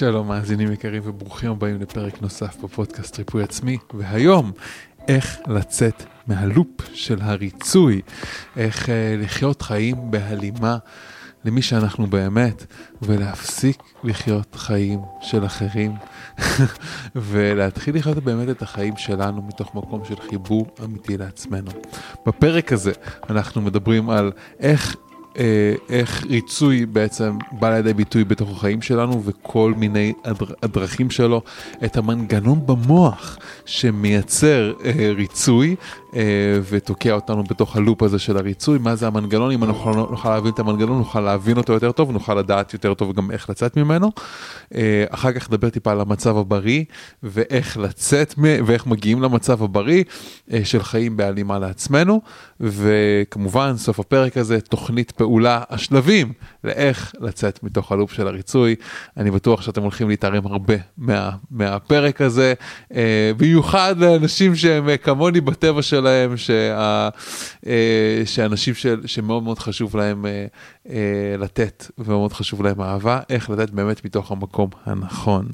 שלום מאזינים יקרים וברוכים הבאים לפרק נוסף בפודקאסט ריפוי עצמי, והיום איך לצאת מהלופ של הריצוי, איך uh, לחיות חיים בהלימה למי שאנחנו באמת, ולהפסיק לחיות חיים של אחרים, ולהתחיל לחיות באמת את החיים שלנו מתוך מקום של חיבור אמיתי לעצמנו. בפרק הזה אנחנו מדברים על איך אה, איך ריצוי בעצם בא לידי ביטוי בתוך החיים שלנו וכל מיני הדר, הדרכים שלו, את המנגנון במוח שמייצר אה, ריצוי אה, ותוקע אותנו בתוך הלופ הזה של הריצוי, מה זה המנגנון, אם אנחנו נוכל להבין את המנגנון נוכל להבין אותו יותר טוב ונוכל לדעת יותר טוב גם איך לצאת ממנו. אה, אחר כך נדבר טיפה על המצב הבריא ואיך לצאת ואיך מגיעים למצב הבריא אה, של חיים בהלימה לעצמנו, וכמובן סוף הפרק הזה תוכנית פעולה, השלבים לאיך לצאת מתוך הלופ של הריצוי. אני בטוח שאתם הולכים להתערם הרבה מה, מהפרק הזה, אה, במיוחד לאנשים שהם אה, כמוני בטבע שלהם, שה, אה, שאנשים של, שמאוד מאוד חשוב להם אה, אה, לתת ומאוד חשוב להם אהבה, איך לתת באמת מתוך המקום הנכון.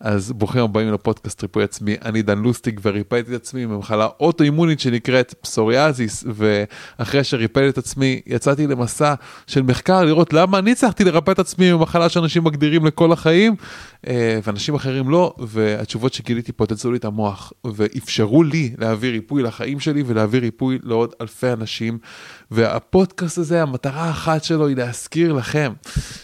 אז ברוכים הבאים לפודקאסט ריפוי עצמי, אני דן לוסטיק וריפאתי את עצמי ממחלה אוטואימונית שנקראת פסוריאזיס, ואחרי שריפאתי את עצמי יצאתי למסע של מחקר לראות למה אני הצלחתי לרפא את עצמי ממחלה שאנשים מגדירים לכל החיים, אה, ואנשים אחרים לא, והתשובות שגיליתי פוצצו לי את המוח, ואפשרו לי להביא ריפוי לחיים שלי ולהביא ריפוי לעוד אלפי אנשים. והפודקאסט הזה, המטרה האחת שלו היא להזכיר לכם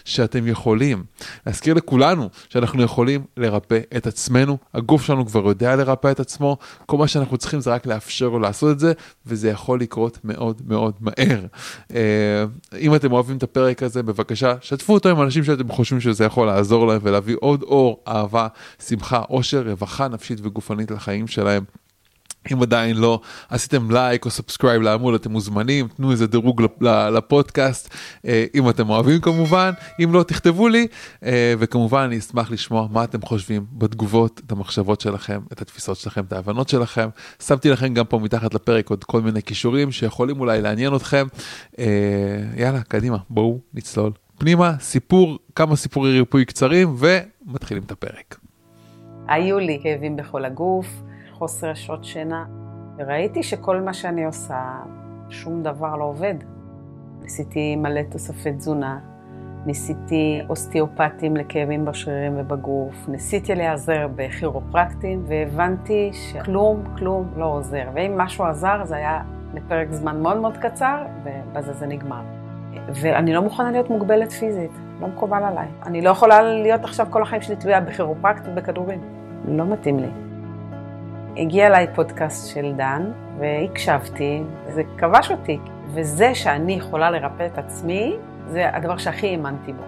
שאתם יכולים, להזכיר לכולנו שאנחנו יכולים לרפא את עצמנו, הגוף שלנו כבר יודע לרפא את עצמו, כל מה שאנחנו צריכים זה רק לאפשר לו לעשות את זה, וזה יכול לקרות מאוד מאוד מהר. אה, אם אתם אוהבים את הפרק הזה, בבקשה, שתפו אותו עם אנשים שאתם חושבים שזה יכול לעזור להם ולהביא עוד אור, אהבה, שמחה, עושר, רווחה נפשית וגופנית לחיים שלהם. אם עדיין לא עשיתם לייק או subscribe לעמוד אתם מוזמנים תנו איזה דירוג לפודקאסט אה, אם אתם אוהבים כמובן אם לא תכתבו לי אה, וכמובן אני אשמח לשמוע מה אתם חושבים בתגובות את המחשבות שלכם את התפיסות שלכם את ההבנות שלכם שמתי לכם גם פה מתחת לפרק עוד כל מיני כישורים שיכולים אולי לעניין אתכם אה, יאללה קדימה בואו נצלול פנימה סיפור כמה סיפורי ריפוי קצרים ומתחילים את הפרק. היו לי כאבים בכל הגוף. חוסר שעות שינה, וראיתי שכל מה שאני עושה, שום דבר לא עובד. ניסיתי מלא תוספי תזונה, ניסיתי אוסטיאופטים לכאבים בשרירים ובגוף, ניסיתי להיעזר בכירופרקטים, והבנתי שכלום, כלום לא עוזר. ואם משהו עזר, זה היה לפרק זמן מאוד מאוד קצר, ובזה זה נגמר. ואני לא מוכנה להיות מוגבלת פיזית, לא מקובל עליי. אני לא יכולה להיות עכשיו כל החיים שלי תלויה בכירופרקט ובכדורים. לא מתאים לי. הגיע אליי פודקאסט של דן, והקשבתי, זה כבש אותי. וזה שאני יכולה לרפא את עצמי, זה הדבר שהכי האמנתי בו.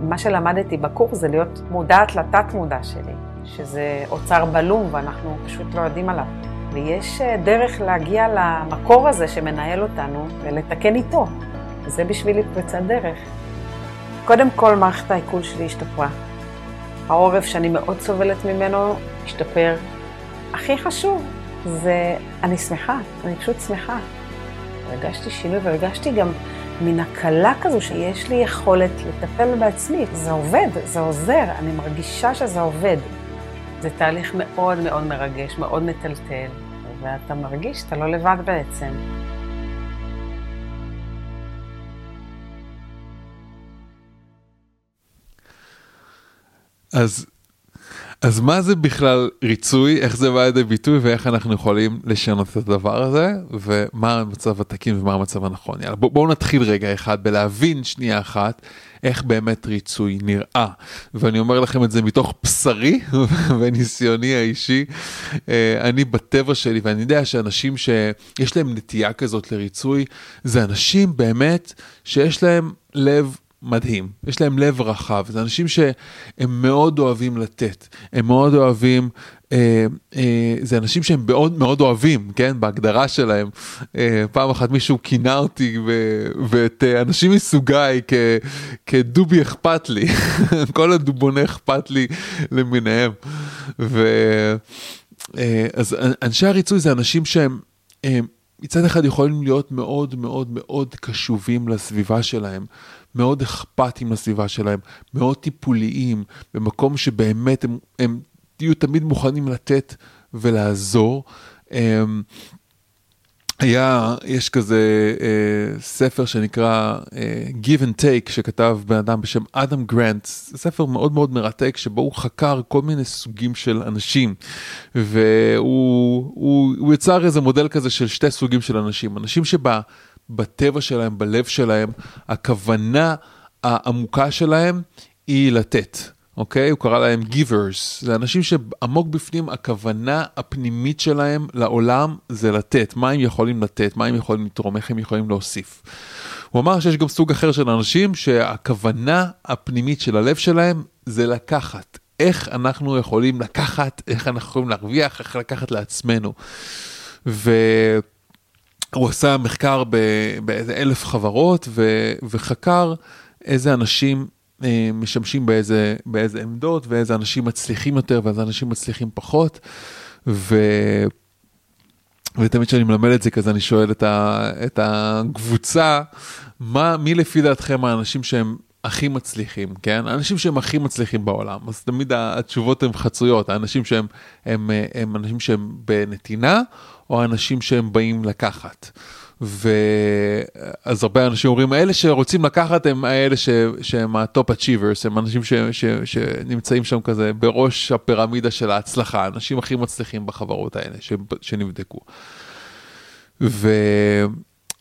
מה שלמדתי בקורס זה להיות מודעת לתת-מודע שלי, שזה אוצר בלום ואנחנו פשוט לא יודעים עליו. ויש אה, דרך להגיע למקור הזה שמנהל אותנו ולתקן איתו. זה בשבילי פריצת דרך. קודם כל, מערכת העיכול שלי השתפרה. העורף שאני מאוד סובלת ממנו השתפר. הכי חשוב זה, אני שמחה, אני פשוט שמחה. הרגשתי שינוי והרגשתי גם מן הקלה כזו שיש לי יכולת לטפל בעצמי. זה עובד, זה עוזר, אני מרגישה שזה עובד. זה תהליך מאוד מאוד מרגש, מאוד מטלטל, ואתה מרגיש שאתה לא לבד בעצם. אז אז מה זה בכלל ריצוי, איך זה בא לידי ביטוי ואיך אנחנו יכולים לשנות את הדבר הזה ומה המצב התקין ומה המצב הנכון. יאללה בואו בוא נתחיל רגע אחד בלהבין שנייה אחת איך באמת ריצוי נראה. ואני אומר לכם את זה מתוך בשרי וניסיוני האישי. אה, אני בטבע שלי ואני יודע שאנשים שיש להם נטייה כזאת לריצוי זה אנשים באמת שיש להם לב מדהים, יש להם לב רחב, זה אנשים שהם מאוד אוהבים לתת, הם מאוד אוהבים, אה, אה, זה אנשים שהם מאוד מאוד אוהבים, כן, בהגדרה שלהם. אה, פעם אחת מישהו כינה אותי ו, ואת אה, אנשים מסוגיי כ, כדובי אכפת לי, כל הדובוני אכפת לי למיניהם. ו, אה, אז אנשי הריצוי זה אנשים שהם... אה, מצד אחד יכולים להיות מאוד מאוד מאוד קשובים לסביבה שלהם, מאוד אכפתיים לסביבה שלהם, מאוד טיפוליים, במקום שבאמת הם, הם יהיו תמיד מוכנים לתת ולעזור. אמ, היה, יש כזה אה, ספר שנקרא אה, Give and Take שכתב בן אדם בשם אדם גרנט, ספר מאוד מאוד מרתק שבו הוא חקר כל מיני סוגים של אנשים. והוא הוא, הוא יצר איזה מודל כזה של שתי סוגים של אנשים, אנשים שבטבע שלהם, בלב שלהם, הכוונה העמוקה שלהם היא לתת. אוקיי? הוא קרא להם givers, זה אנשים שעמוק בפנים הכוונה הפנימית שלהם לעולם זה לתת, מה הם יכולים לתת, מה הם יכולים לתרום, איך הם יכולים להוסיף. הוא אמר שיש גם סוג אחר של אנשים שהכוונה הפנימית של הלב שלהם זה לקחת. איך אנחנו יכולים לקחת, איך אנחנו יכולים להרוויח, איך לקחת לעצמנו. והוא עשה מחקר באיזה אלף חברות ו... וחקר איזה אנשים אה, משמשים באיזה, באיזה עמדות ואיזה אנשים מצליחים יותר ואיזה אנשים מצליחים פחות. ו... ותמיד כשאני מלמד את זה כזה אני שואל את, ה... את הקבוצה, מה, מי לפי דעתכם האנשים שהם הכי מצליחים, כן? האנשים שהם הכי מצליחים בעולם, אז תמיד התשובות הן חצויות, האנשים שהם הם, הם, הם אנשים שהם בנתינה, או האנשים שהם באים לקחת. ואז הרבה אנשים אומרים, אלה שרוצים לקחת הם האלה ש... שהם ה top achievers, הם אנשים ש... ש... שנמצאים שם כזה בראש הפירמידה של ההצלחה, האנשים הכי מצליחים בחברות האלה ש... שנבדקו. ו...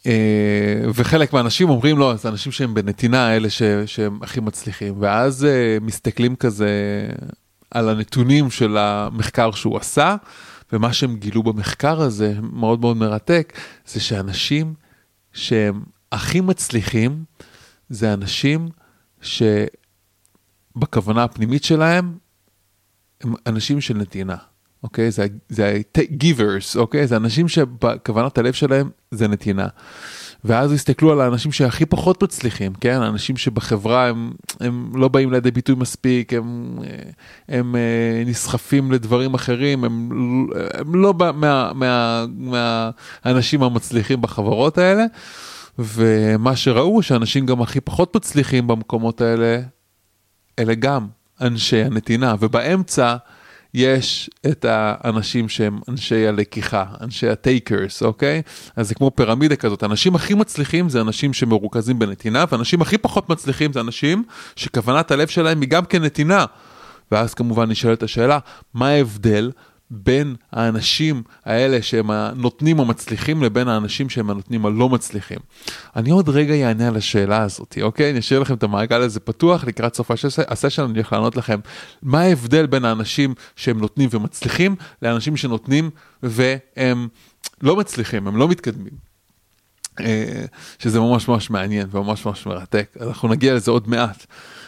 אה, וחלק מהאנשים אומרים לא, זה אנשים שהם בנתינה האלה ש... שהם הכי מצליחים, ואז אה, מסתכלים כזה על הנתונים של המחקר שהוא עשה. ומה שהם גילו במחקר הזה, מאוד מאוד מרתק, זה שאנשים שהם הכי מצליחים, זה אנשים שבכוונה הפנימית שלהם, הם אנשים של נתינה, אוקיי? זה, ה-givers, אוקיי? זה אנשים שבכוונת הלב שלהם זה נתינה. ואז הסתכלו על האנשים שהכי פחות מצליחים, כן? האנשים שבחברה הם, הם לא באים לידי ביטוי מספיק, הם, הם אה, נסחפים לדברים אחרים, הם, הם לא מה, מה, מהאנשים המצליחים בחברות האלה. ומה שראו שאנשים גם הכי פחות מצליחים במקומות האלה, אלה גם אנשי הנתינה, ובאמצע יש את האנשים שהם אנשי הלקיחה, אנשי הטייקרס, אוקיי? אז זה כמו פירמידה כזאת, האנשים הכי מצליחים זה אנשים שמרוכזים בנתינה, ואנשים הכי פחות מצליחים זה אנשים שכוונת הלב שלהם היא גם כן נתינה. ואז כמובן נשאלת השאלה, מה ההבדל בין האנשים האלה שהם הנותנים המצליחים לבין האנשים שהם הנותנים הלא מצליחים. אני עוד רגע אענה על השאלה הזאת, אוקיי? אני אשאיר לכם את המעגל הזה פתוח לקראת סוף הסשן, אני הולך לענות לכם מה ההבדל בין האנשים שהם נותנים ומצליחים לאנשים שנותנים והם לא מצליחים, הם לא מתקדמים. אה, שזה ממש ממש מעניין וממש ממש מרתק, אנחנו נגיע לזה עוד מעט.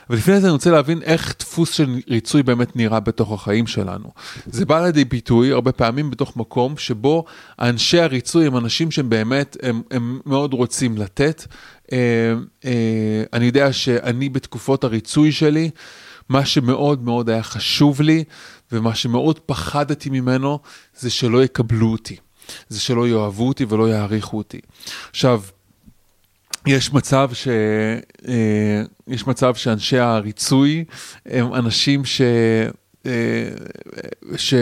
ולפני זה אני רוצה להבין איך דפוס של ריצוי באמת נראה בתוך החיים שלנו. זה בא לידי ביטוי הרבה פעמים בתוך מקום שבו אנשי הריצוי הם אנשים שהם באמת, הם, הם מאוד רוצים לתת. אה, אה, אני יודע שאני בתקופות הריצוי שלי, מה שמאוד מאוד היה חשוב לי ומה שמאוד פחדתי ממנו זה שלא יקבלו אותי. זה שלא יאהבו אותי ולא יעריכו אותי. עכשיו, יש מצב ש... אה, יש מצב שאנשי הריצוי הם אנשים ש... אה, ש...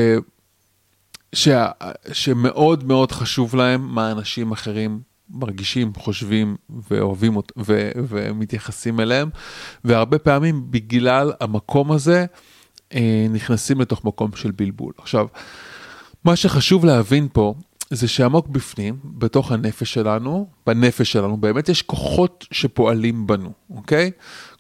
ש... שמאוד מאוד חשוב להם מה אנשים אחרים מרגישים, חושבים ואוהבים. ו... ומתייחסים אליהם, והרבה פעמים בגלל המקום הזה אה, נכנסים לתוך מקום של בלבול. עכשיו, מה שחשוב להבין פה זה שעמוק בפנים, בתוך הנפש שלנו, בנפש שלנו, באמת יש כוחות שפועלים בנו, אוקיי?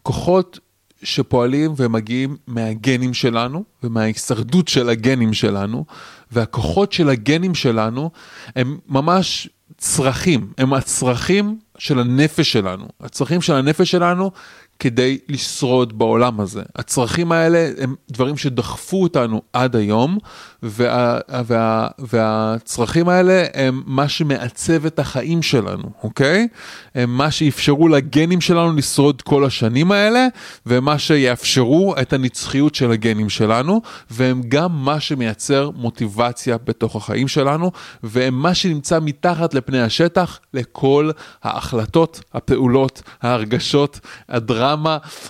כוחות שפועלים ומגיעים מהגנים שלנו ומההישרדות של הגנים שלנו, והכוחות של הגנים שלנו הם ממש צרכים, הם הצרכים של הנפש שלנו. הצרכים של הנפש שלנו כדי לשרוד בעולם הזה. הצרכים האלה הם דברים שדחפו אותנו עד היום, וה, וה, והצרכים האלה הם מה שמעצב את החיים שלנו, אוקיי? הם מה שאפשרו לגנים שלנו לשרוד כל השנים האלה, ומה שיאפשרו את הנצחיות של הגנים שלנו, והם גם מה שמייצר מוטיבציה בתוך החיים שלנו, והם מה שנמצא מתחת לפני השטח לכל ההחלטות, הפעולות, ההרגשות, הדרמה,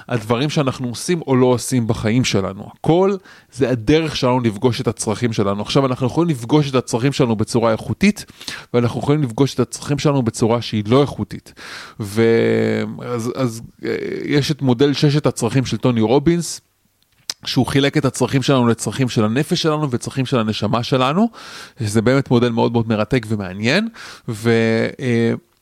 הדברים שאנחנו עושים או לא עושים בחיים שלנו. הכל זה הדרך שלנו לפגוש את הצרכים שלנו. עכשיו אנחנו יכולים לפגוש את הצרכים שלנו בצורה איכותית, ואנחנו יכולים לפגוש את הצרכים שלנו בצורה שהיא לא איכותית. ואז אז, אה, יש את מודל ששת הצרכים של טוני רובינס. שהוא חילק את הצרכים שלנו לצרכים של הנפש שלנו וצרכים של הנשמה שלנו, שזה באמת מודל מאוד מאוד מרתק ומעניין. ו...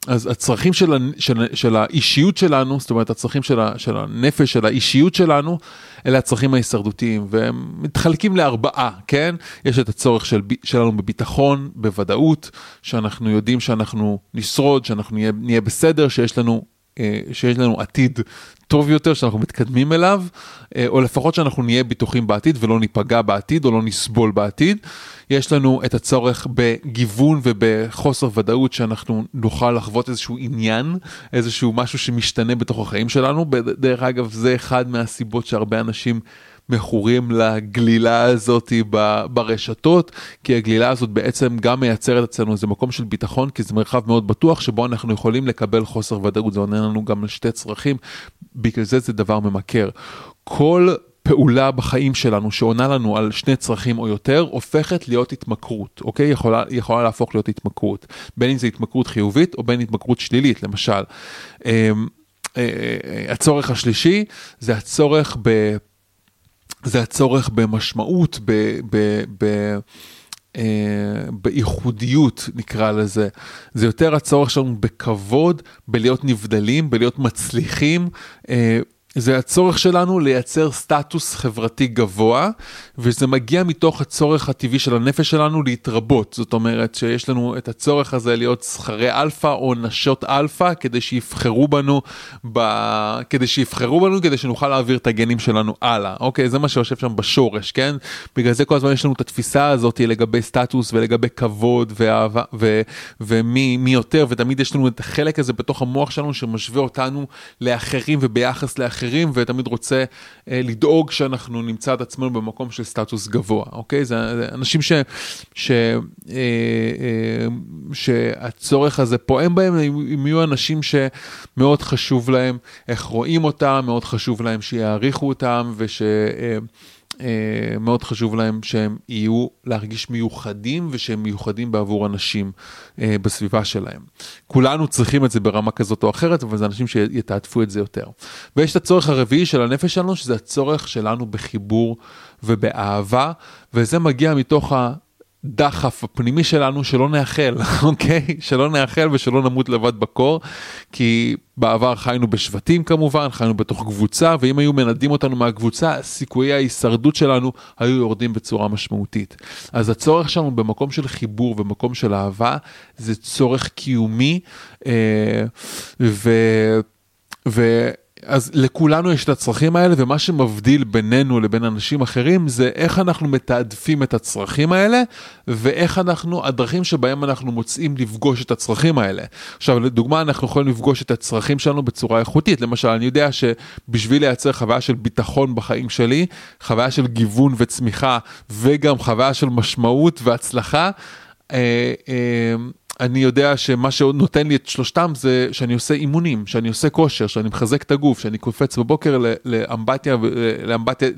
אז הצרכים של, של, של האישיות שלנו, זאת אומרת הצרכים של, של הנפש, של האישיות שלנו, אלה הצרכים ההישרדותיים, והם מתחלקים לארבעה, כן? יש את הצורך של, שלנו בביטחון, בוודאות, שאנחנו יודעים שאנחנו נשרוד, שאנחנו נהיה, נהיה בסדר, שיש לנו, אה, שיש לנו עתיד טוב יותר שאנחנו מתקדמים אליו, אה, או לפחות שאנחנו נהיה בטוחים בעתיד ולא ניפגע בעתיד או לא נסבול בעתיד. יש לנו את הצורך בגיוון ובחוסר ודאות שאנחנו נוכל לחוות איזשהו עניין, איזשהו משהו שמשתנה בתוך החיים שלנו. דרך אגב, זה אחד מהסיבות שהרבה אנשים מכורים לגלילה הזאת ברשתות, כי הגלילה הזאת בעצם גם מייצרת אצלנו איזה מקום של ביטחון, כי זה מרחב מאוד בטוח שבו אנחנו יכולים לקבל חוסר ודאות, זה עונה לנו גם על שתי צרכים, בגלל זה זה דבר ממכר. כל פעולה בחיים שלנו שעונה לנו על שני צרכים או יותר, הופכת להיות התמכרות, אוקיי? יכולה, יכולה להפוך להיות התמכרות. בין אם זה התמכרות חיובית או בין התמכרות שלילית, למשל. אמ, אה, אה, הצורך השלישי זה הצורך ב... זה הצורך במשמעות, ב... ב, ב אה, בייחודיות נקרא לזה, זה יותר הצורך שלנו בכבוד, בלהיות נבדלים, בלהיות מצליחים, אה, זה הצורך שלנו לייצר סטטוס חברתי גבוה, וזה מגיע מתוך הצורך הטבעי של הנפש שלנו להתרבות. זאת אומרת שיש לנו את הצורך הזה להיות זכרי אלפא או נשות אלפא, כדי שיבחרו בנו, ב... כדי שיבחרו בנו, כדי שנוכל להעביר את הגנים שלנו הלאה. אוקיי, זה מה שיושב שם בשורש, כן? בגלל זה כל הזמן יש לנו את התפיסה הזאת לגבי סטטוס ולגבי כבוד ואהבה, ו... ומי יותר, ותמיד יש לנו את החלק הזה בתוך המוח שלנו שמשווה אותנו לאחרים וביחס לאחרים. אחרים ותמיד רוצה אה, לדאוג שאנחנו נמצא את עצמנו במקום של סטטוס גבוה, אוקיי? זה, זה אנשים ש, ש, אה, אה, שהצורך הזה פועם בהם, הם יהיו אנשים שמאוד חשוב להם איך רואים אותם, מאוד חשוב להם שיעריכו אותם וש... אה, מאוד חשוב להם שהם יהיו להרגיש מיוחדים ושהם מיוחדים בעבור אנשים אה, בסביבה שלהם. כולנו צריכים את זה ברמה כזאת או אחרת, אבל זה אנשים שיתעדפו את זה יותר. ויש את הצורך הרביעי של הנפש שלנו, שזה הצורך שלנו בחיבור ובאהבה, וזה מגיע מתוך ה... דחף הפנימי שלנו שלא נאחל, אוקיי? שלא נאחל ושלא נמות לבד בקור, כי בעבר חיינו בשבטים כמובן, חיינו בתוך קבוצה, ואם היו מנדים אותנו מהקבוצה, סיכויי ההישרדות שלנו היו יורדים בצורה משמעותית. אז הצורך שלנו במקום של חיבור ומקום של אהבה, זה צורך קיומי, אה, ו... ו אז לכולנו יש את הצרכים האלה, ומה שמבדיל בינינו לבין אנשים אחרים זה איך אנחנו מתעדפים את הצרכים האלה, ואיך אנחנו, הדרכים שבהם אנחנו מוצאים לפגוש את הצרכים האלה. עכשיו, לדוגמה, אנחנו יכולים לפגוש את הצרכים שלנו בצורה איכותית. למשל, אני יודע שבשביל לייצר חוויה של ביטחון בחיים שלי, חוויה של גיוון וצמיחה, וגם חוויה של משמעות והצלחה, אה, אה, אני יודע שמה שנותן לי את שלושתם זה שאני עושה אימונים, שאני עושה כושר, שאני מחזק את הגוף, שאני קופץ בבוקר לאמבטיה, לאמבטיה,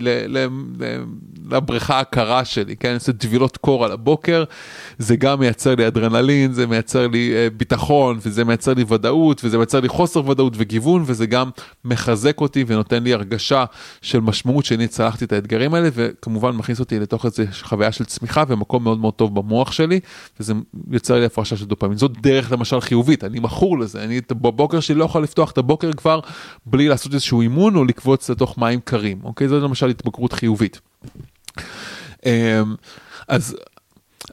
לבריכה הקרה שלי, כן, אני עושה טבילות קור על הבוקר, זה גם מייצר לי אדרנלין, זה מייצר לי אה, ביטחון, וזה מייצר לי ודאות, וזה מייצר לי חוסר ודאות וגיוון, וזה גם מחזק אותי ונותן לי הרגשה של משמעות שאני צלחתי את האתגרים האלה, וכמובן מכניס אותי לתוך איזו חוויה של צמיחה ומקום מאוד מאוד טוב במוח שלי, וזה יוצר לי הפרשה של דופמין. זאת דרך למשל חיובית, אני מכור לזה, אני בבוקר שלי לא יכול לפתוח את הבוקר כבר בלי לעשות איזשהו אימון או לקבוץ לתוך מים קרים, אוקיי? זאת למשל התמכרות חיובית. אמ, אז,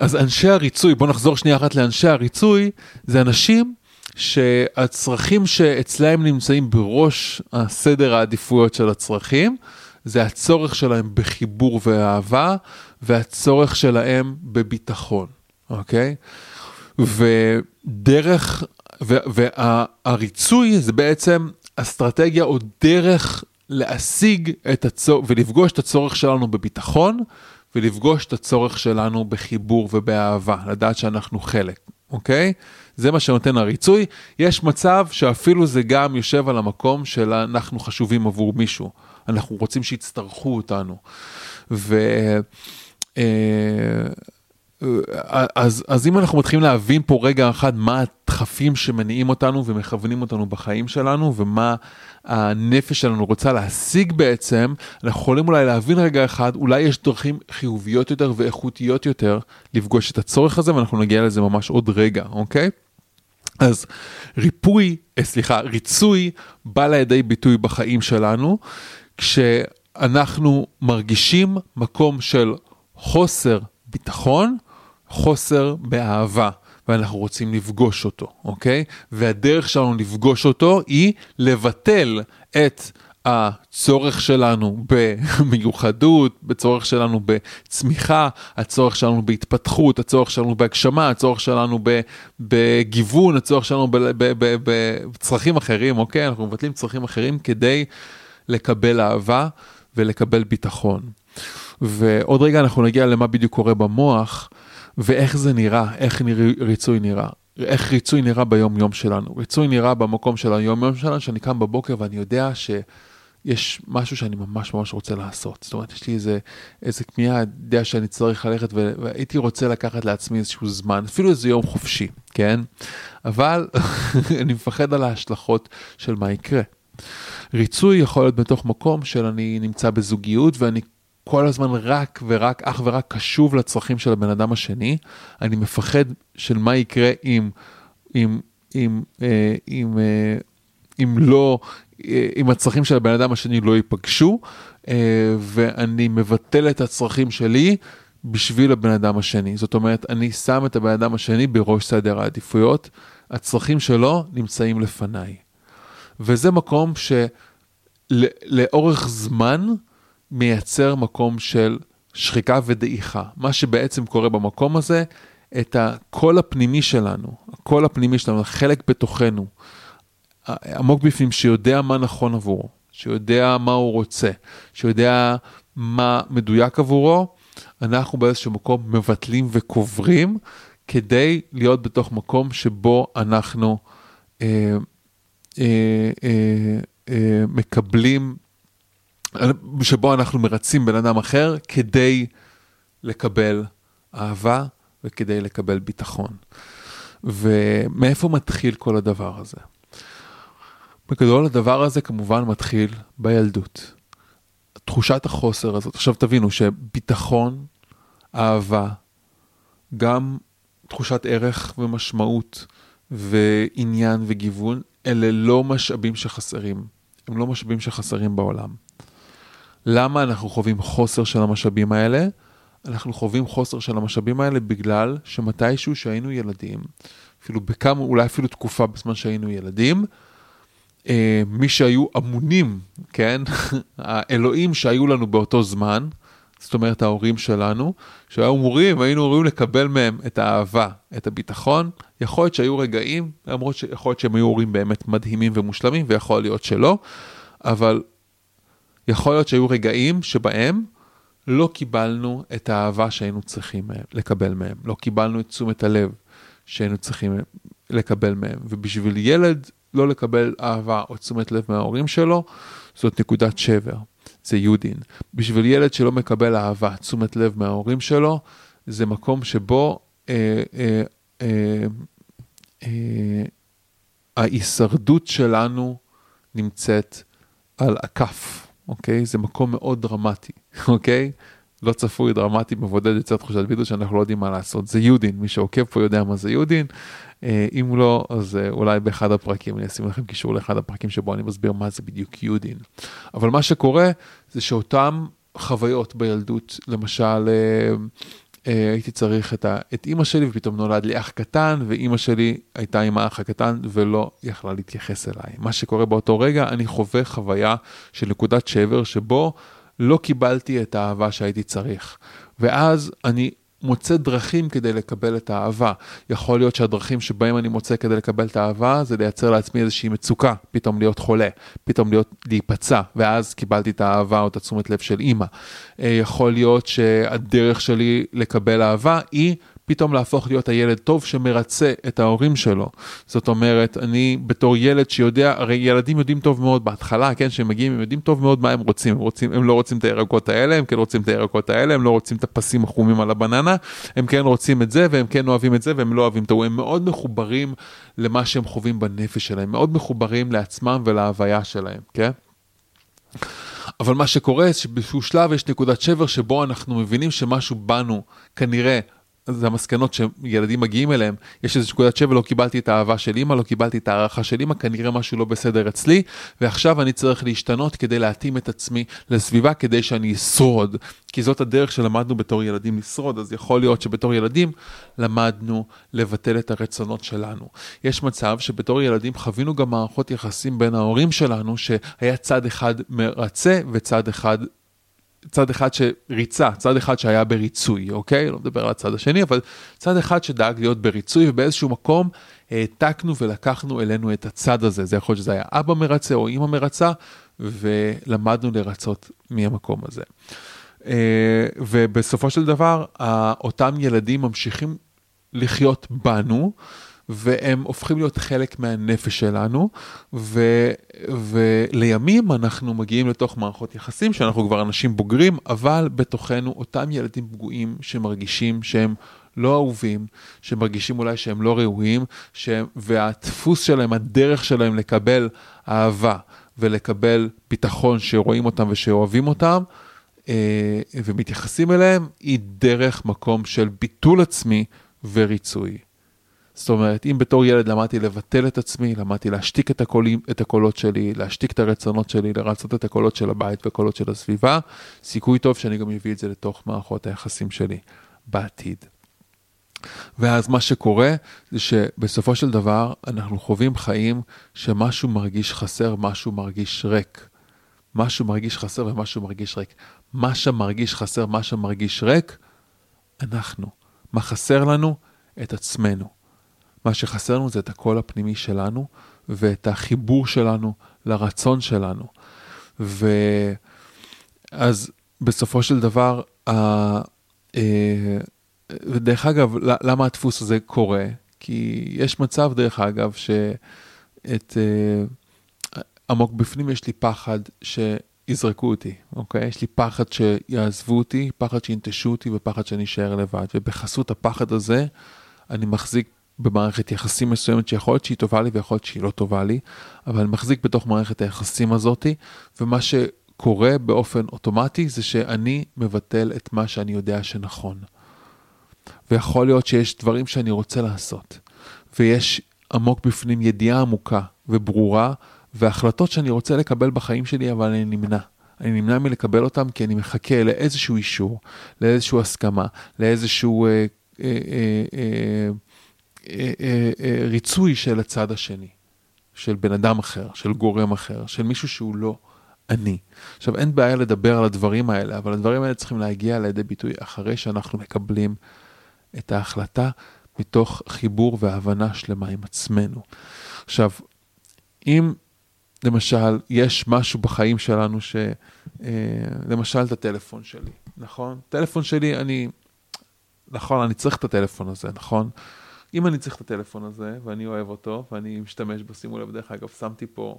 אז אנשי הריצוי, בוא נחזור שנייה אחת לאנשי הריצוי, זה אנשים שהצרכים שאצלהם נמצאים בראש הסדר העדיפויות של הצרכים, זה הצורך שלהם בחיבור ואהבה, והצורך שלהם בביטחון, אוקיי? ודרך, והריצוי זה בעצם אסטרטגיה או דרך להשיג את הצורך ולפגוש את הצורך שלנו בביטחון ולפגוש את הצורך שלנו בחיבור ובאהבה, לדעת שאנחנו חלק, אוקיי? זה מה שנותן הריצוי. יש מצב שאפילו זה גם יושב על המקום של אנחנו חשובים עבור מישהו, אנחנו רוצים שיצטרכו אותנו. ו... אה, אז, אז אם אנחנו מתחילים להבין פה רגע אחד מה הדחפים שמניעים אותנו ומכוונים אותנו בחיים שלנו ומה הנפש שלנו רוצה להשיג בעצם, אנחנו יכולים אולי להבין רגע אחד, אולי יש דרכים חיוביות יותר ואיכותיות יותר לפגוש את הצורך הזה ואנחנו נגיע לזה ממש עוד רגע, אוקיי? אז ריפוי, אה, סליחה, ריצוי בא לידי ביטוי בחיים שלנו כשאנחנו מרגישים מקום של חוסר ביטחון, חוסר באהבה, ואנחנו רוצים לפגוש אותו, אוקיי? והדרך שלנו לפגוש אותו היא לבטל את הצורך שלנו במיוחדות, בצורך שלנו בצמיחה, הצורך שלנו בהתפתחות, הצורך שלנו בהגשמה, הצורך שלנו בגיוון, הצורך שלנו בצרכים אחרים, אוקיי? אנחנו מבטלים צרכים אחרים כדי לקבל אהבה ולקבל ביטחון. ועוד רגע אנחנו נגיע למה בדיוק קורה במוח ואיך זה נראה, איך ריצוי נראה. איך ריצוי נראה ביום יום שלנו. ריצוי נראה במקום של היום יום שלנו, שאני קם בבוקר ואני יודע שיש משהו שאני ממש ממש רוצה לעשות. זאת אומרת, יש לי איזה, איזה כמיהה, יודע שאני צריך ללכת והייתי רוצה לקחת לעצמי איזשהו זמן, אפילו איזה יום חופשי, כן? אבל אני מפחד על ההשלכות של מה יקרה. ריצוי יכול להיות בתוך מקום של אני נמצא בזוגיות ואני כל הזמן רק ורק, אך ורק קשוב לצרכים של הבן אדם השני. אני מפחד של מה יקרה אם, אם, אם, אה, אם, אה, אם לא, אה, אם הצרכים של הבן אדם השני לא ייפגשו, ואני מבטל את הצרכים שלי בשביל הבן אדם השני. זאת אומרת, אני שם את הבן אדם השני בראש סדר העדיפויות, הצרכים שלו נמצאים לפניי. וזה מקום שלאורך זמן, מייצר מקום של שחיקה ודעיכה. מה שבעצם קורה במקום הזה, את הקול הפנימי שלנו, הקול הפנימי שלנו, חלק בתוכנו, עמוק בפנים, שיודע מה נכון עבורו, שיודע מה הוא רוצה, שיודע מה מדויק עבורו, אנחנו באיזשהו מקום מבטלים וקוברים כדי להיות בתוך מקום שבו אנחנו אה, אה, אה, אה, מקבלים שבו אנחנו מרצים בן אדם אחר כדי לקבל אהבה וכדי לקבל ביטחון. ומאיפה מתחיל כל הדבר הזה? בגדול הדבר הזה כמובן מתחיל בילדות. תחושת החוסר הזאת, עכשיו תבינו שביטחון, אהבה, גם תחושת ערך ומשמעות ועניין וגיוון, אלה לא משאבים שחסרים. הם לא משאבים שחסרים בעולם. למה אנחנו חווים חוסר של המשאבים האלה? אנחנו חווים חוסר של המשאבים האלה בגלל שמתישהו שהיינו ילדים, אפילו בכמה, אולי אפילו תקופה בזמן שהיינו ילדים, אה, מי שהיו אמונים, כן, האלוהים שהיו לנו באותו זמן, זאת אומרת ההורים שלנו, שהיו אמורים, היינו אמורים לקבל מהם את האהבה, את הביטחון, יכול להיות שהיו רגעים, למרות שיכול להיות שהם היו הורים באמת מדהימים ומושלמים, ויכול להיות שלא, אבל יכול להיות שהיו רגעים שבהם לא קיבלנו את האהבה שהיינו צריכים לקבל מהם, לא קיבלנו את תשומת הלב שהיינו צריכים לקבל מהם, ובשביל ילד לא לקבל אהבה או תשומת לב מההורים שלו, זאת נקודת שבר, זה יודין. בשביל ילד שלא מקבל אהבה, תשומת לב מההורים שלו, זה מקום שבו אה, אה, אה, אה, ההישרדות שלנו נמצאת על הכף. אוקיי? זה מקום מאוד דרמטי, אוקיי? לא צפוי, דרמטי, מבודד, יוצר תחושת בידוד שאנחנו לא יודעים מה לעשות. זה יודין, מי שעוקב פה יודע מה זה יודין. אה, אם לא, אז אה, אולי באחד הפרקים אני אשים לכם קישור לאחד הפרקים שבו אני מסביר מה זה בדיוק יודין. אבל מה שקורה זה שאותם חוויות בילדות, למשל, אה, הייתי צריך את, ה, את אימא שלי ופתאום נולד לי אח קטן ואימא שלי הייתה עם האח הקטן ולא יכלה להתייחס אליי. מה שקורה באותו רגע, אני חווה חוויה של נקודת שבר שבו לא קיבלתי את האהבה שהייתי צריך. ואז אני מוצא דרכים כדי לקבל את האהבה. יכול להיות שהדרכים שבהם אני מוצא כדי לקבל את האהבה זה לייצר לעצמי איזושהי מצוקה, פתאום להיות חולה, פתאום להיות, להיפצע, ואז קיבלתי את האהבה או את התשומת לב של אימא. אה, יכול להיות שהדרך שלי לקבל אהבה היא פתאום להפוך להיות הילד טוב שמרצה את ההורים שלו. זאת אומרת, אני בתור ילד שיודע, הרי ילדים יודעים טוב מאוד בהתחלה, כן, שהם מגיעים, הם יודעים טוב מאוד מה הם רוצים. הם, רוצים, הם לא רוצים את הירקות האלה, הם כן רוצים את הירקות האלה, הם לא רוצים את הפסים החומים על הבננה, הם כן רוצים את זה והם כן אוהבים את זה והם לא אוהבים את ההוא. הם מאוד מחוברים למה שהם חווים בנפש שלהם, מאוד מחוברים לעצמם ולהוויה שלהם, כן? אבל מה שקורה שבאיזשהו שלב יש נקודת שבר שבו אנחנו מבינים שמשהו בנו כנראה זה המסקנות שילדים מגיעים אליהם, יש איזושהי נקודת שבר, לא קיבלתי את האהבה של אימא, לא קיבלתי את הערכה של אימא, כנראה משהו לא בסדר אצלי, ועכשיו אני צריך להשתנות כדי להתאים את עצמי לסביבה כדי שאני אשרוד, כי זאת הדרך שלמדנו בתור ילדים לשרוד, אז יכול להיות שבתור ילדים למדנו לבטל את הרצונות שלנו. יש מצב שבתור ילדים חווינו גם מערכות יחסים בין ההורים שלנו, שהיה צד אחד מרצה וצד אחד צד אחד שריצה, צד אחד שהיה בריצוי, אוקיי? לא מדבר על הצד השני, אבל צד אחד שדאג להיות בריצוי, ובאיזשהו מקום העתקנו ולקחנו אלינו את הצד הזה. זה יכול להיות שזה היה אבא מרצה או אימא מרצה, ולמדנו לרצות מהמקום הזה. אה, ובסופו של דבר, אותם ילדים ממשיכים לחיות בנו, והם הופכים להיות חלק מהנפש שלנו, ו, ולימים אנחנו מגיעים לתוך מערכות יחסים שאנחנו כבר אנשים בוגרים, אבל בתוכנו אותם ילדים פגועים שמרגישים שהם לא אהובים, שמרגישים אולי שהם לא ראויים, שהם, והדפוס שלהם, הדרך שלהם לקבל אהבה ולקבל ביטחון שרואים אותם ושאוהבים אותם, אה, ומתייחסים אליהם, היא דרך מקום של ביטול עצמי וריצוי. זאת אומרת, אם בתור ילד למדתי לבטל את עצמי, למדתי להשתיק את, הקולים, את הקולות שלי, להשתיק את הרצונות שלי, לרצות את הקולות של הבית והקולות של הסביבה, סיכוי טוב שאני גם אביא את זה לתוך מערכות היחסים שלי בעתיד. ואז מה שקורה זה שבסופו של דבר אנחנו חווים חיים שמשהו מרגיש חסר, משהו מרגיש ריק. משהו מרגיש חסר ומשהו מרגיש ריק. מה שמרגיש חסר, מה שמרגיש ריק, אנחנו. מה חסר לנו? את עצמנו. מה שחסר לנו זה את הקול הפנימי שלנו ואת החיבור שלנו לרצון שלנו. ואז בסופו של דבר, אה, ודרך אגב, למה הדפוס הזה קורה? כי יש מצב, דרך אגב, שאת אה, עמוק בפנים יש לי פחד שיזרקו אותי, אוקיי? יש לי פחד שיעזבו אותי, פחד שינטשו אותי ופחד שאני אשאר לבד. ובחסות הפחד הזה, אני מחזיק במערכת יחסים מסוימת שיכול להיות שהיא טובה לי ויכול להיות שהיא לא טובה לי, אבל אני מחזיק בתוך מערכת היחסים הזאתי, ומה שקורה באופן אוטומטי זה שאני מבטל את מה שאני יודע שנכון. ויכול להיות שיש דברים שאני רוצה לעשות, ויש עמוק בפנים ידיעה עמוקה וברורה, והחלטות שאני רוצה לקבל בחיים שלי, אבל אני נמנע. אני נמנע מלקבל אותם כי אני מחכה לאיזשהו אישור, לאיזשהו הסכמה, לאיזשהו אה, אה, אה, אה, ריצוי של הצד השני, של בן אדם אחר, של גורם אחר, של מישהו שהוא לא אני. עכשיו, אין בעיה לדבר על הדברים האלה, אבל הדברים האלה צריכים להגיע לידי ביטוי אחרי שאנחנו מקבלים את ההחלטה מתוך חיבור והבנה שלמה עם עצמנו. עכשיו, אם למשל יש משהו בחיים שלנו ש... למשל את הטלפון שלי, נכון? טלפון שלי, אני... נכון, אני צריך את הטלפון הזה, נכון? אם אני צריך את הטלפון הזה, ואני אוהב אותו, ואני משתמש בו, שימו לב, דרך אגב, שמתי פה,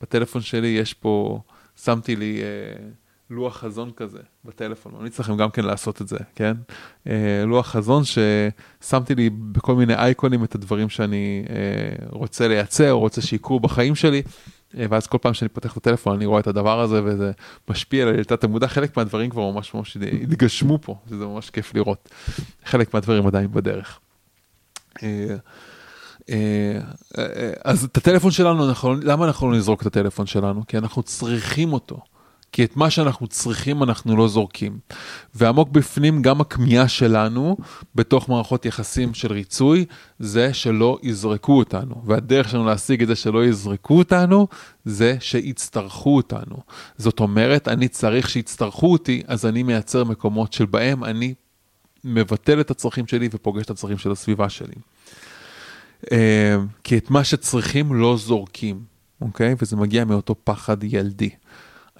בטלפון שלי יש פה, שמתי לי אה, לוח חזון כזה בטלפון, אני צריך גם כן לעשות את זה, כן? אה, לוח חזון ששמתי לי בכל מיני אייקונים את הדברים שאני אה, רוצה לייצר, רוצה שיקרו בחיים שלי. אה, ואז כל פעם שאני פותח את הטלפון אני רואה את הדבר הזה וזה משפיע על תת המודע, חלק מהדברים כבר ממש ממש התגשמו פה, וזה ממש כיף לראות. חלק מהדברים עדיין בדרך. אה, אה, אה, אז את הטלפון שלנו, אנחנו, למה אנחנו לא נזרוק את הטלפון שלנו? כי אנחנו צריכים אותו. כי את מה שאנחנו צריכים אנחנו לא זורקים. ועמוק בפנים גם הכמיהה שלנו בתוך מערכות יחסים של ריצוי זה שלא יזרקו אותנו. והדרך שלנו להשיג את זה שלא יזרקו אותנו זה שיצטרכו אותנו. זאת אומרת, אני צריך שיצטרכו אותי, אז אני מייצר מקומות של בהם אני מבטל את הצרכים שלי ופוגש את הצרכים של הסביבה שלי. אה, כי את מה שצריכים לא זורקים, אוקיי? וזה מגיע מאותו פחד ילדי.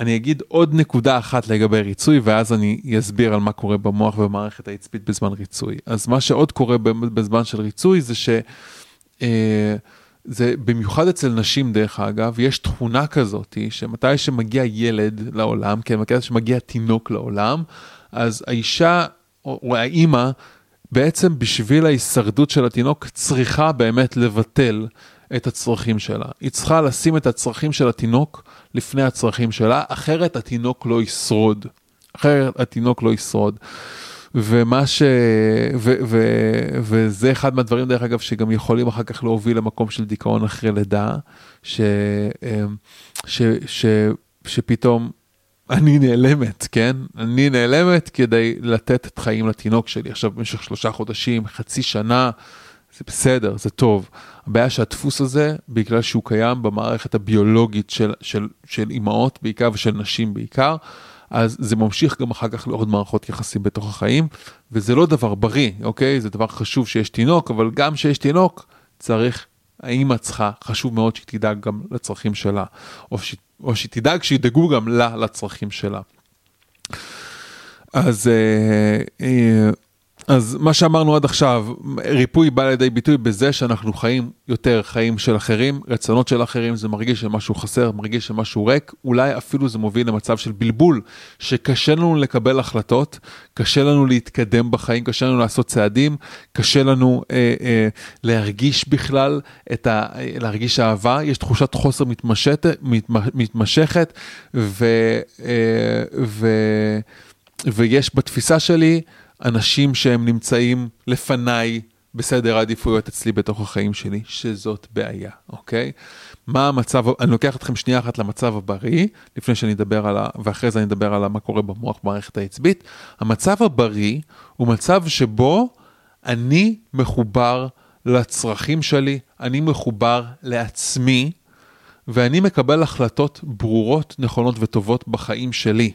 אני אגיד עוד נקודה אחת לגבי ריצוי ואז אני אסביר על מה קורה במוח ובמערכת העצבית בזמן ריצוי. אז מה שעוד קורה בזמן של ריצוי זה ש... אה, זה במיוחד אצל נשים דרך אגב, יש תכונה כזאת שמתי שמגיע ילד לעולם, כן, מתי שמגיע תינוק לעולם, אז האישה או, האימא בעצם בשביל ההישרדות של התינוק צריכה באמת לבטל את הצרכים שלה. היא צריכה לשים את הצרכים של התינוק לפני הצרכים שלה, אחרת התינוק לא ישרוד. אחרת התינוק לא ישרוד. ומה ש... ו... ו... וזה אחד מהדברים דרך אגב שגם יכולים אחר כך להוביל למקום של דיכאון אחרי לידה, ש... אמ, ש... ש... שפתאום אני נעלמת, כן? אני נעלמת כדי לתת את חיים לתינוק שלי. עכשיו במשך שלושה חודשים, חצי שנה, זה בסדר, זה טוב. הבעיה שהדפוס הזה, בגלל שהוא קיים במערכת הביולוגית של, של, של אימהות בעיקר ושל נשים בעיקר, אז זה ממשיך גם אחר כך לעוד מערכות יחסים בתוך החיים, וזה לא דבר בריא, אוקיי? זה דבר חשוב שיש תינוק, אבל גם שיש תינוק, צריך, האימא צריכה, חשוב מאוד שהיא תדאג גם לצרכים שלה, או, ש, או שהיא תדאג שידאגו גם לה לצרכים שלה. אז אה, אה, אז מה שאמרנו עד עכשיו, ריפוי בא לידי ביטוי בזה שאנחנו חיים יותר חיים של אחרים, רצונות של אחרים, זה מרגיש שמשהו חסר, מרגיש שמשהו ריק, אולי אפילו זה מוביל למצב של בלבול, שקשה לנו לקבל החלטות, קשה לנו להתקדם בחיים, קשה לנו לעשות צעדים, קשה לנו אה, אה, להרגיש בכלל, את ה, להרגיש אהבה, יש תחושת חוסר מתמשכת, מתמשכת ו, אה, ו, ויש בתפיסה שלי, אנשים שהם נמצאים לפניי בסדר העדיפויות אצלי בתוך החיים שלי, שזאת בעיה, אוקיי? מה המצב, אני לוקח אתכם שנייה אחת למצב הבריא, לפני שאני אדבר על ה... ואחרי זה אני אדבר על מה קורה במוח במערכת העצבית. המצב הבריא הוא מצב שבו אני מחובר לצרכים שלי, אני מחובר לעצמי, ואני מקבל החלטות ברורות, נכונות וטובות בחיים שלי.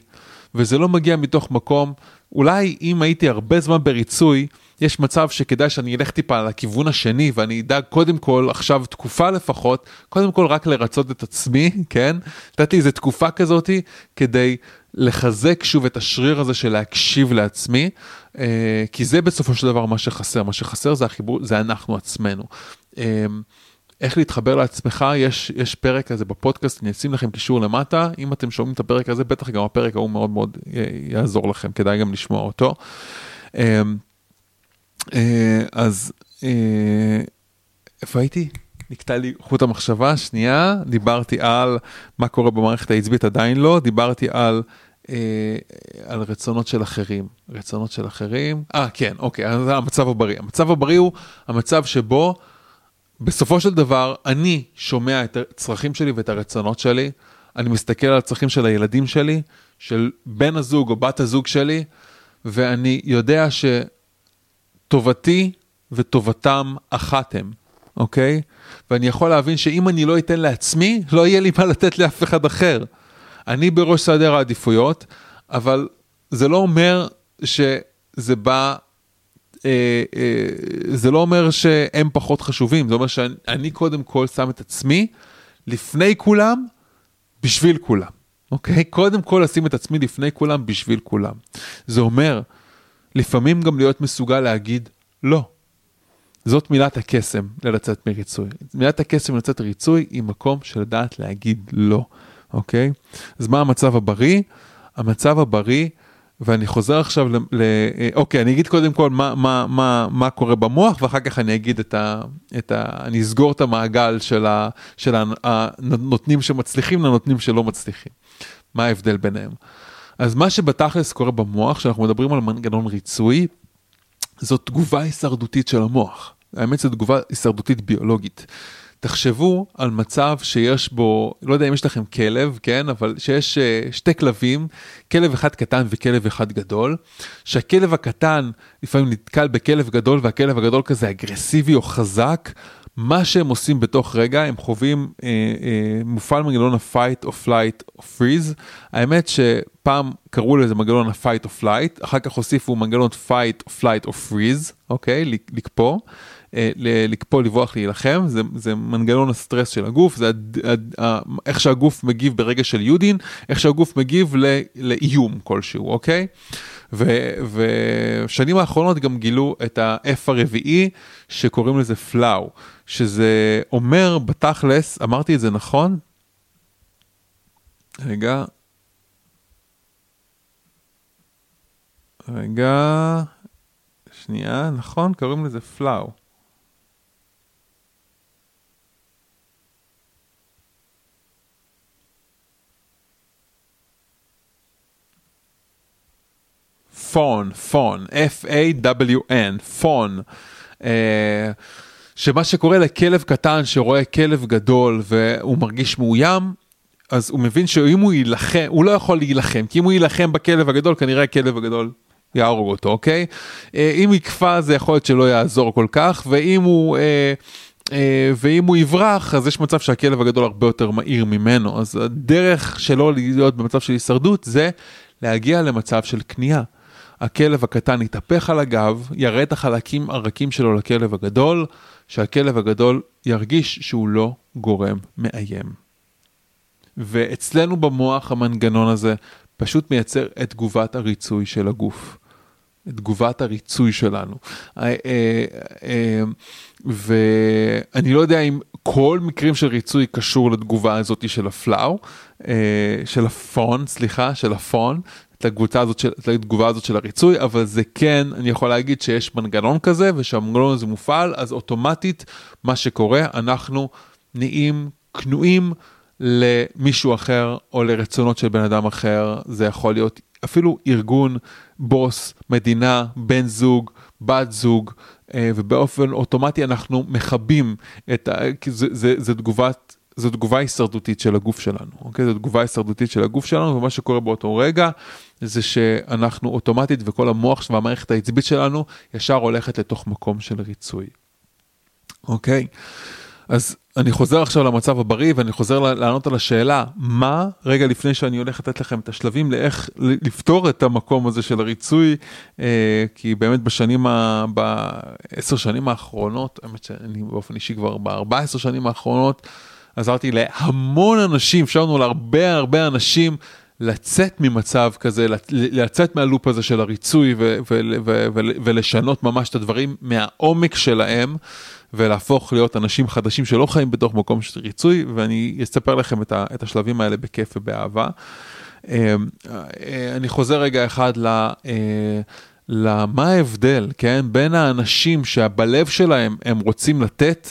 וזה לא מגיע מתוך מקום אולי אם הייתי הרבה זמן בריצוי, יש מצב שכדאי שאני אלך טיפה לכיוון השני ואני אדאג קודם כל עכשיו תקופה לפחות קודם כל רק לרצות את עצמי כן נתתי איזה תקופה כזאתי כדי לחזק שוב את השריר הזה של להקשיב לעצמי אה, כי זה בסופו של דבר מה שחסר מה שחסר זה החיבור זה אנחנו עצמנו. אה, איך להתחבר לעצמך, יש, יש פרק כזה בפודקאסט, אני אשים לכם קישור למטה, אם אתם שומעים את הפרק הזה, בטח גם הפרק ההוא מאוד מאוד אה, יעזור לכם, כדאי גם לשמוע אותו. אמ, אה, אז אה, איפה הייתי? נקטע לי חוט המחשבה, שנייה, דיברתי על מה קורה במערכת העצבית, עדיין לא, דיברתי על... על רצונות של אחרים, רצונות של אחרים, אה כן, אוקיי, אז המצב הבריא. המצב הבריא הוא המצב שבו בסופו של דבר, אני שומע את הצרכים שלי ואת הרצונות שלי, אני מסתכל על הצרכים של הילדים שלי, של בן הזוג או בת הזוג שלי, ואני יודע שטובתי וטובתם אחת הם, אוקיי? ואני יכול להבין שאם אני לא אתן לעצמי, לא יהיה לי מה לתת לאף אחד אחר. אני בראש סדר העדיפויות, אבל זה לא אומר שזה בא זה לא אומר שהם פחות חשובים, זה אומר שאני קודם כל שם את עצמי לפני כולם, בשביל כולם, אוקיי? קודם כל לשים את עצמי לפני כולם, בשביל כולם. זה אומר, לפעמים גם להיות מסוגל להגיד לא. זאת מילת הקסם ללצאת מריצוי. מילת הקסם ללצאת מריצוי היא מקום של לדעת להגיד לא, אוקיי? אז מה המצב הבריא? המצב הבריא ואני חוזר עכשיו ל... ל אוקיי, אני אגיד קודם כל מה, מה, מה, מה קורה במוח, ואחר כך אני אגיד את ה... את ה אני אסגור את המעגל של, ה, של הנותנים שמצליחים לנותנים שלא מצליחים. מה ההבדל ביניהם? אז מה שבתכלס קורה במוח, כשאנחנו מדברים על מנגנון ריצוי, זאת תגובה הישרדותית של המוח. האמת זו תגובה הישרדותית ביולוגית. תחשבו על מצב שיש בו, לא יודע אם יש לכם כלב, כן, אבל שיש uh, שתי כלבים, כלב אחד קטן וכלב אחד גדול, שהכלב הקטן לפעמים נתקל בכלב גדול והכלב הגדול כזה אגרסיבי או חזק, מה שהם עושים בתוך רגע, הם חווים אה, אה, מופעל מנגנון ה-fight או flight או freeze. האמת שפעם קראו לזה מנגנון ה-fight או flight, אחר כך הוסיפו מנגנון fight או flight או freeze, אוקיי? לקפוא. אה, לקפוא, לברוח, להילחם, זה, זה מנגנון הסטרס של הגוף, זה הד, הד, הד, איך שהגוף מגיב ברגע של יודין, איך שהגוף מגיב ל, לאיום כלשהו, אוקיי? ושנים האחרונות גם גילו את ה-F הרביעי שקוראים לזה פלאו, שזה אומר בתכלס, אמרתי את זה נכון? רגע. רגע, שנייה, נכון? קוראים לזה פלאו. פון, פון, F-A-W-N, פון. אה, שמה שקורה לכלב קטן שרואה כלב גדול והוא מרגיש מאוים, אז הוא מבין שאם הוא יילחם, הוא לא יכול להילחם, כי אם הוא יילחם בכלב הגדול, כנראה הכלב הגדול יהרוג אותו, אוקיי? אה, אם יקפא זה יכול להיות שלא יעזור כל כך, ואם הוא... אה, אה, ואם הוא יברח אז יש מצב שהכלב הגדול הרבה יותר מהיר ממנו אז הדרך שלו להיות במצב של הישרדות זה להגיע למצב של כניעה. הכלב הקטן יתהפך על הגב, יראה את החלקים הרכים שלו לכלב הגדול, שהכלב הגדול ירגיש שהוא לא גורם מאיים. ואצלנו במוח המנגנון הזה פשוט מייצר את תגובת הריצוי של הגוף. את תגובת הריצוי שלנו. אה, אה, אה, ואני לא יודע אם כל מקרים של ריצוי קשור לתגובה הזאת של הפלאו, של הפון, סליחה, של הפון, לקבוצה הזאת של, לתגובה הזאת של הריצוי, אבל זה כן, אני יכול להגיד שיש מנגנון כזה, ושהמנגנון הזה מופעל, אז אוטומטית מה שקורה, אנחנו נהיים כנועים למישהו אחר או לרצונות של בן אדם אחר, זה יכול להיות אפילו ארגון, בוס, מדינה, בן זוג, בת זוג, אה, ובאופן אוטומטי אנחנו מכבים את ה... כי זה, זה, זה תגובת זו תגובה הישרדותית של הגוף שלנו, אוקיי? זו תגובה הישרדותית של הגוף שלנו, ומה שקורה באותו רגע זה שאנחנו אוטומטית וכל המוח והמערכת העצבית שלנו ישר הולכת לתוך מקום של ריצוי, אוקיי? אז אני חוזר עכשיו למצב הבריא ואני חוזר לענות על השאלה, מה רגע לפני שאני הולך לתת לכם את השלבים לאיך לפתור את המקום הזה של הריצוי, אה, כי באמת בשנים, ה... בעשר שנים האחרונות, האמת שאני באופן אישי כבר בארבע עשר שנים האחרונות, עזרתי להמון אנשים, אפשרנו להרבה הרבה אנשים לצאת ממצב כזה, לצאת מהלופ הזה של הריצוי ו- ו- ו- ו- ולשנות ממש את הדברים מהעומק שלהם ולהפוך להיות אנשים חדשים שלא חיים בתוך מקום של ריצוי ואני אספר לכם את, ה- את השלבים האלה בכיף ובאהבה. אמ, אה, אני חוזר רגע אחד ל... אה, למה ההבדל, כן, בין האנשים שבלב שלהם הם רוצים לתת,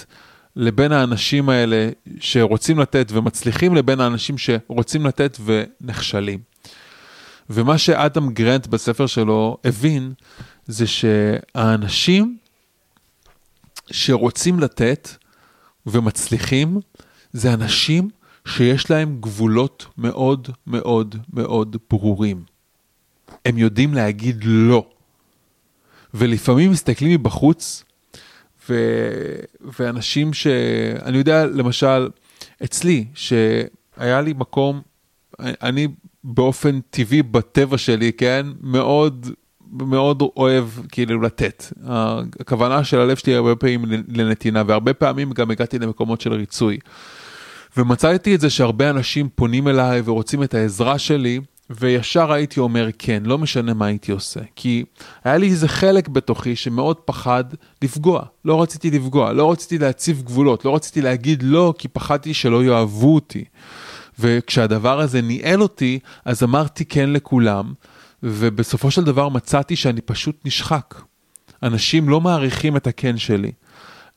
לבין האנשים האלה שרוצים לתת ומצליחים לבין האנשים שרוצים לתת ונכשלים. ומה שאדם גרנט בספר שלו הבין זה שהאנשים שרוצים לתת ומצליחים זה אנשים שיש להם גבולות מאוד מאוד מאוד ברורים. הם יודעים להגיד לא. ולפעמים מסתכלים מבחוץ ו, ואנשים שאני יודע, למשל, אצלי, שהיה לי מקום, אני באופן טבעי בטבע שלי, כן, מאוד מאוד אוהב כאילו לתת. הכוונה של הלב שלי הרבה פעמים לנתינה, והרבה פעמים גם הגעתי למקומות של ריצוי. ומצאתי את זה שהרבה אנשים פונים אליי ורוצים את העזרה שלי, וישר הייתי אומר כן, לא משנה מה הייתי עושה. כי היה לי איזה חלק בתוכי שמאוד פחד לפגוע. לא רציתי לפגוע, לא רציתי להציב גבולות, לא רציתי להגיד לא, כי פחדתי שלא יאהבו אותי. וכשהדבר הזה ניהל אותי, אז אמרתי כן לכולם, ובסופו של דבר מצאתי שאני פשוט נשחק. אנשים לא מעריכים את הכן שלי.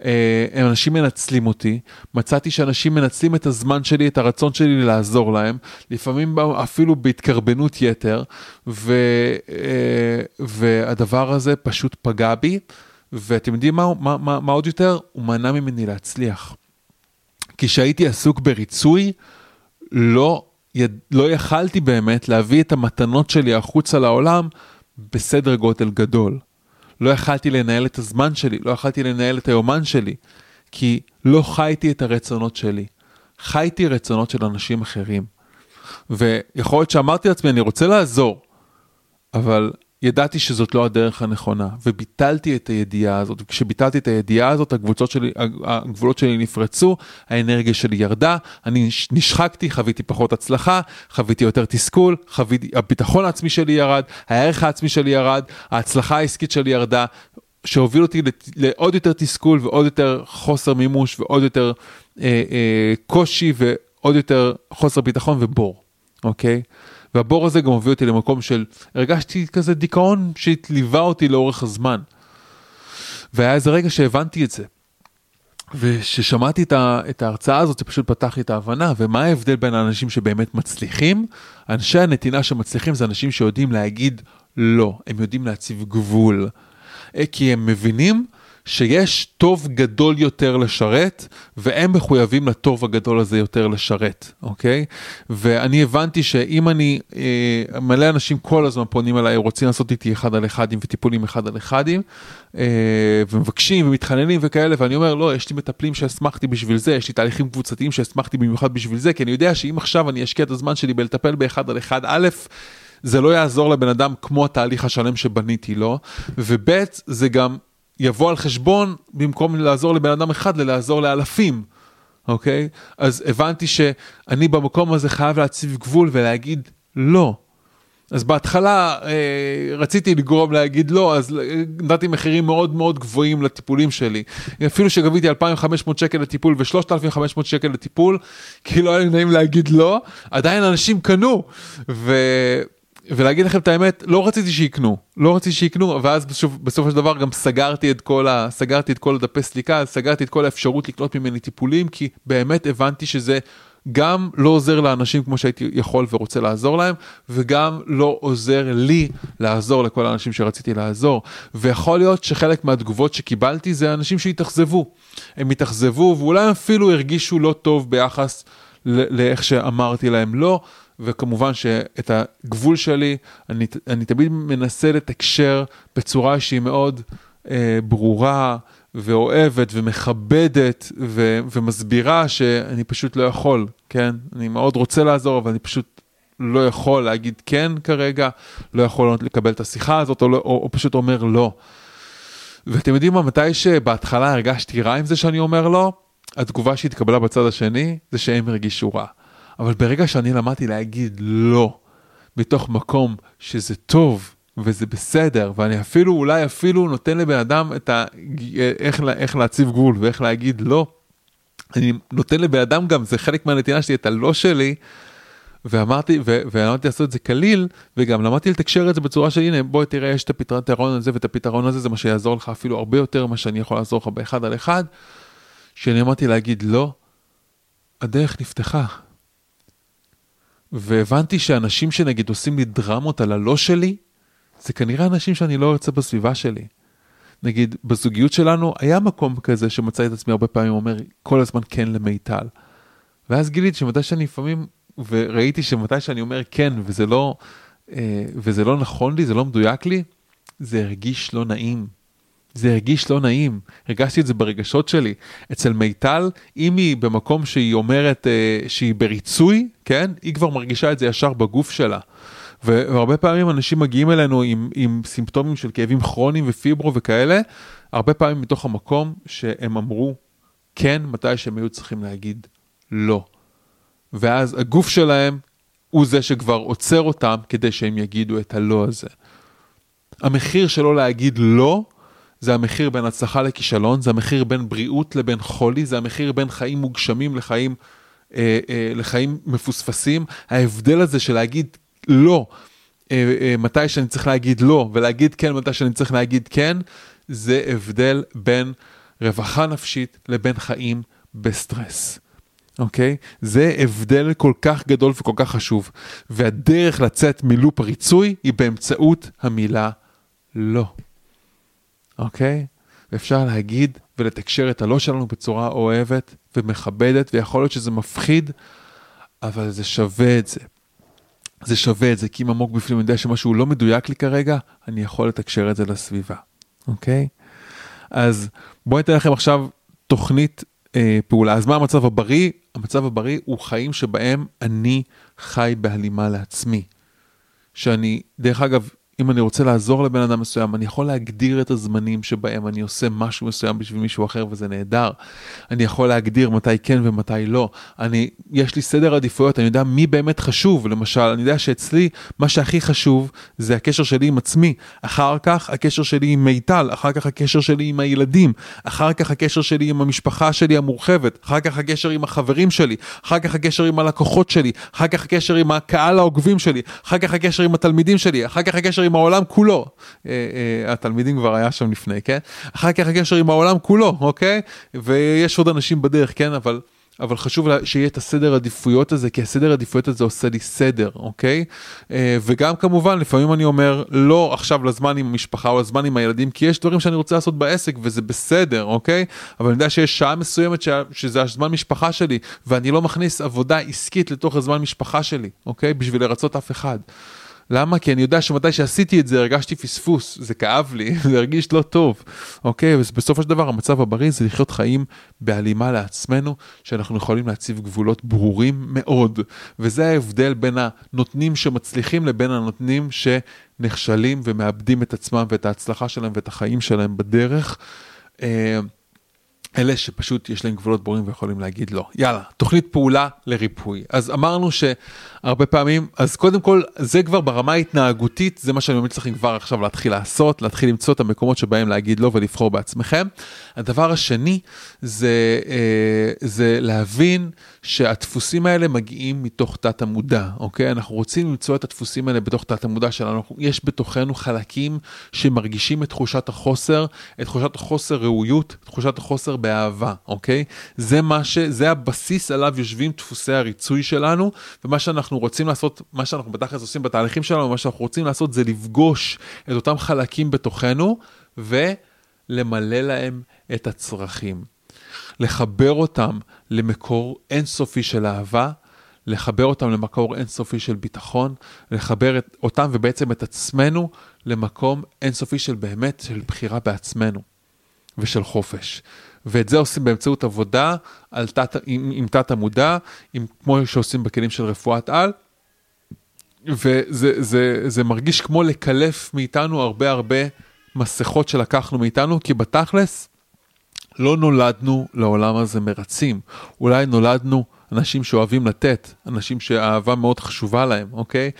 אה, אנשים מנצלים אותי, מצאתי שאנשים מנצלים את הזמן שלי, את הרצון שלי לעזור להם, לפעמים אפילו בהתקרבנות יתר, ו, אה, והדבר הזה פשוט פגע בי, ואתם יודעים מה, מה, מה, מה עוד יותר? הוא מנע ממני להצליח. כי כשהייתי עסוק בריצוי, לא, לא יכלתי באמת להביא את המתנות שלי החוצה לעולם בסדר גודל גדול. לא יכלתי לנהל את הזמן שלי, לא יכלתי לנהל את היומן שלי, כי לא חייתי את הרצונות שלי. חייתי רצונות של אנשים אחרים. ויכול להיות שאמרתי לעצמי, אני רוצה לעזור, אבל ידעתי שזאת לא הדרך הנכונה, וביטלתי את הידיעה הזאת. וכשביטלתי את הידיעה הזאת, הגבולות שלי, הגבולות שלי נפרצו, האנרגיה שלי ירדה, אני נשחקתי, חוויתי פחות הצלחה, חוויתי יותר תסכול, חוויתי, הביטחון העצמי שלי ירד, הערך העצמי שלי ירד, ההצלחה העסקית שלי ירדה, שהוביל אותי לעוד יותר תסכול ועוד יותר חוסר מימוש ועוד יותר אה, אה, קושי ועוד יותר חוסר ביטחון ובור, אוקיי? והבור הזה גם הוביל אותי למקום של, הרגשתי כזה דיכאון שליווה אותי לאורך הזמן. והיה איזה רגע שהבנתי את זה. וכששמעתי את, את ההרצאה הזאת, זה פשוט פתח לי את ההבנה, ומה ההבדל בין האנשים שבאמת מצליחים? אנשי הנתינה שמצליחים זה אנשים שיודעים להגיד לא, הם יודעים להציב גבול. אה, כי הם מבינים שיש טוב גדול יותר לשרת, והם מחויבים לטוב הגדול הזה יותר לשרת, אוקיי? ואני הבנתי שאם אני, אה, מלא אנשים כל הזמן פונים אליי, רוצים לעשות איתי אחד על אחדים וטיפולים אחד על אחדים, אה, ומבקשים ומתחננים וכאלה, ואני אומר, לא, יש לי מטפלים שהסמכתי בשביל זה, יש לי תהליכים קבוצתיים שהסמכתי במיוחד בשביל זה, כי אני יודע שאם עכשיו אני אשקיע את הזמן שלי בלטפל באחד על אחד, א', זה לא יעזור לבן אדם כמו התהליך השלם שבניתי לו, וב' זה גם יבוא על חשבון, במקום לעזור לבן אדם אחד, ללעזור לאלפים, אוקיי? אז הבנתי שאני במקום הזה חייב להציב גבול ולהגיד לא. אז בהתחלה אה, רציתי לגרום להגיד לא, אז נתתי מחירים מאוד מאוד גבוהים לטיפולים שלי. אפילו שגביתי 2,500 שקל לטיפול ו-3,500 שקל לטיפול, כי לא היה לי נעים להגיד לא, עדיין אנשים קנו. ו... ולהגיד לכם את האמת, לא רציתי שיקנו, לא רציתי שיקנו, ואז בסוף, בסופו של דבר גם סגרתי את כל, ה, סגרתי את כל הדפי סליקה, סגרתי את כל האפשרות לקנות ממני טיפולים, כי באמת הבנתי שזה גם לא עוזר לאנשים כמו שהייתי יכול ורוצה לעזור להם, וגם לא עוזר לי לעזור לכל האנשים שרציתי לעזור. ויכול להיות שחלק מהתגובות שקיבלתי זה אנשים שהתאכזבו. הם התאכזבו ואולי אפילו הרגישו לא טוב ביחס לאיך שאמרתי להם לא. וכמובן שאת הגבול שלי אני, אני תמיד מנסה לתקשר בצורה שהיא מאוד אה, ברורה ואוהבת ומכבדת ו, ומסבירה שאני פשוט לא יכול, כן? אני מאוד רוצה לעזור אבל אני פשוט לא יכול להגיד כן כרגע, לא יכול לקבל את השיחה הזאת או, לא, או, או פשוט אומר לא. ואתם יודעים מה, מתי שבהתחלה הרגשתי רע עם זה שאני אומר לא, התגובה שהתקבלה בצד השני זה שהם הרגישו רע. אבל ברגע שאני למדתי להגיד לא, מתוך מקום שזה טוב וזה בסדר, ואני אפילו, אולי אפילו נותן לבן אדם את ה... איך, איך להציב גבול ואיך להגיד לא, אני נותן לבן אדם גם, זה חלק מהנתינה שלי, את הלא שלי, ואמרתי, ו- ולמדתי לעשות את זה קליל, וגם למדתי לתקשר את זה בצורה של הנה בוא תראה יש את הפתרון הזה ואת הפתרון הזה, זה מה שיעזור לך אפילו הרבה יותר ממה שאני יכול לעזור לך באחד על אחד, שאני למדתי להגיד לא, הדרך נפתחה. והבנתי שאנשים שנגיד עושים לי דרמות על הלא שלי, זה כנראה אנשים שאני לא ארצה בסביבה שלי. נגיד, בזוגיות שלנו היה מקום כזה שמצא את עצמי הרבה פעמים אומר כל הזמן כן למיטל. ואז גיליתי שמתי שאני לפעמים, וראיתי שמתי שאני אומר כן וזה לא, אה, וזה לא נכון לי, זה לא מדויק לי, זה הרגיש לא נעים. זה הרגיש לא נעים, הרגשתי את זה ברגשות שלי. אצל מיטל, אם היא במקום שהיא אומרת אה, שהיא בריצוי, כן, היא כבר מרגישה את זה ישר בגוף שלה. והרבה פעמים אנשים מגיעים אלינו עם, עם סימפטומים של כאבים כרוניים ופיברו וכאלה, הרבה פעמים מתוך המקום שהם אמרו כן מתי שהם היו צריכים להגיד לא. ואז הגוף שלהם הוא זה שכבר עוצר אותם כדי שהם יגידו את הלא הזה. המחיר שלו להגיד לא, זה המחיר בין הצלחה לכישלון, זה המחיר בין בריאות לבין חולי, זה המחיר בין חיים מוגשמים לחיים, אה, אה, לחיים מפוספסים. ההבדל הזה של להגיד לא, אה, אה, מתי שאני צריך להגיד לא, ולהגיד כן מתי שאני צריך להגיד כן, זה הבדל בין רווחה נפשית לבין חיים בסטרס. אוקיי? Okay? זה הבדל כל כך גדול וכל כך חשוב. והדרך לצאת מלופ הריצוי היא באמצעות המילה לא. אוקיי? ואפשר להגיד ולתקשר את הלא שלנו בצורה אוהבת ומכבדת, ויכול להיות שזה מפחיד, אבל זה שווה את זה. זה שווה את זה, כי אם עמוק בפנים אני יודע שמשהו לא מדויק לי כרגע, אני יכול לתקשר את זה לסביבה, אוקיי? אז בואו ניתן לכם עכשיו תוכנית אה, פעולה. אז מה המצב הבריא? המצב הבריא הוא חיים שבהם אני חי בהלימה לעצמי. שאני, דרך אגב, אם אני רוצה לעזור לבן אדם מסוים, אני יכול להגדיר את הזמנים שבהם אני עושה משהו מסוים בשביל מישהו אחר וזה נהדר. אני יכול להגדיר מתי כן ומתי לא. אני, יש לי סדר עדיפויות, אני יודע מי באמת חשוב. למשל, אני יודע שאצלי מה שהכי חשוב זה הקשר שלי עם עצמי. אחר כך הקשר שלי עם מיטל, אחר כך הקשר שלי עם הילדים, אחר כך הקשר שלי עם המשפחה שלי המורחבת, אחר כך הקשר עם החברים שלי, אחר כך הקשר עם הלקוחות שלי, אחר כך הקשר עם הקהל העוקבים שלי, אחר כך הקשר עם התלמידים שלי, אחר כך הקשר עם העולם כולו. אה, אה, התלמידים כבר היה שם לפני, כן? אחר כך הקשר עם העולם כולו, אוקיי? ויש עוד אנשים בדרך, כן? אבל... אבל חשוב שיהיה את הסדר עדיפויות הזה, כי הסדר עדיפויות הזה עושה לי סדר, אוקיי? אה, וגם כמובן, לפעמים אני אומר, לא עכשיו לזמן עם המשפחה או לזמן עם הילדים, כי יש דברים שאני רוצה לעשות בעסק וזה בסדר, אוקיי? אבל אני יודע שיש שעה מסוימת ש... שזה הזמן משפחה שלי, ואני לא מכניס עבודה עסקית לתוך הזמן משפחה שלי, אוקיי? בשביל לרצות אף אחד. למה? כי אני יודע שמתי שעשיתי את זה הרגשתי פספוס, זה כאב לי, זה הרגיש לא טוב, אוקיי? ובסופו של דבר המצב הבריא זה לחיות חיים בהלימה לעצמנו, שאנחנו יכולים להציב גבולות ברורים מאוד, וזה ההבדל בין הנותנים שמצליחים לבין הנותנים שנכשלים ומאבדים את עצמם ואת ההצלחה שלהם ואת החיים שלהם בדרך. אה, אלה שפשוט יש להם גבולות ברורים ויכולים להגיד לא. יאללה, תוכנית פעולה לריפוי. אז אמרנו שהרבה פעמים, אז קודם כל, זה כבר ברמה ההתנהגותית, זה מה שאני ממליץ לכם כבר עכשיו להתחיל לעשות, להתחיל למצוא את המקומות שבהם להגיד לא ולבחור בעצמכם. הדבר השני זה, אה, זה להבין שהדפוסים האלה מגיעים מתוך תת המודע, אוקיי? אנחנו רוצים למצוא את הדפוסים האלה בתוך תת המודע שלנו. יש בתוכנו חלקים שמרגישים את תחושת החוסר, את תחושת החוסר ראויות, תחושת החוסר באהבה, אוקיי? זה מה ש... זה הבסיס עליו יושבים דפוסי הריצוי שלנו, ומה שאנחנו רוצים לעשות, מה שאנחנו בתכלס עושים בתהליכים שלנו, מה שאנחנו רוצים לעשות זה לפגוש את אותם חלקים בתוכנו, ולמלא להם את הצרכים. לחבר אותם למקור אינסופי של אהבה, לחבר אותם למקור אינסופי של ביטחון, לחבר את, אותם ובעצם את עצמנו למקום אינסופי של באמת, של בחירה בעצמנו ושל חופש. ואת זה עושים באמצעות עבודה על תת, עם, עם תת המודע, עם, כמו שעושים בכלים של רפואת על. וזה זה, זה מרגיש כמו לקלף מאיתנו הרבה הרבה מסכות שלקחנו מאיתנו, כי בתכלס לא נולדנו לעולם הזה מרצים. אולי נולדנו אנשים שאוהבים לתת, אנשים שהאהבה מאוד חשובה להם, אוקיי?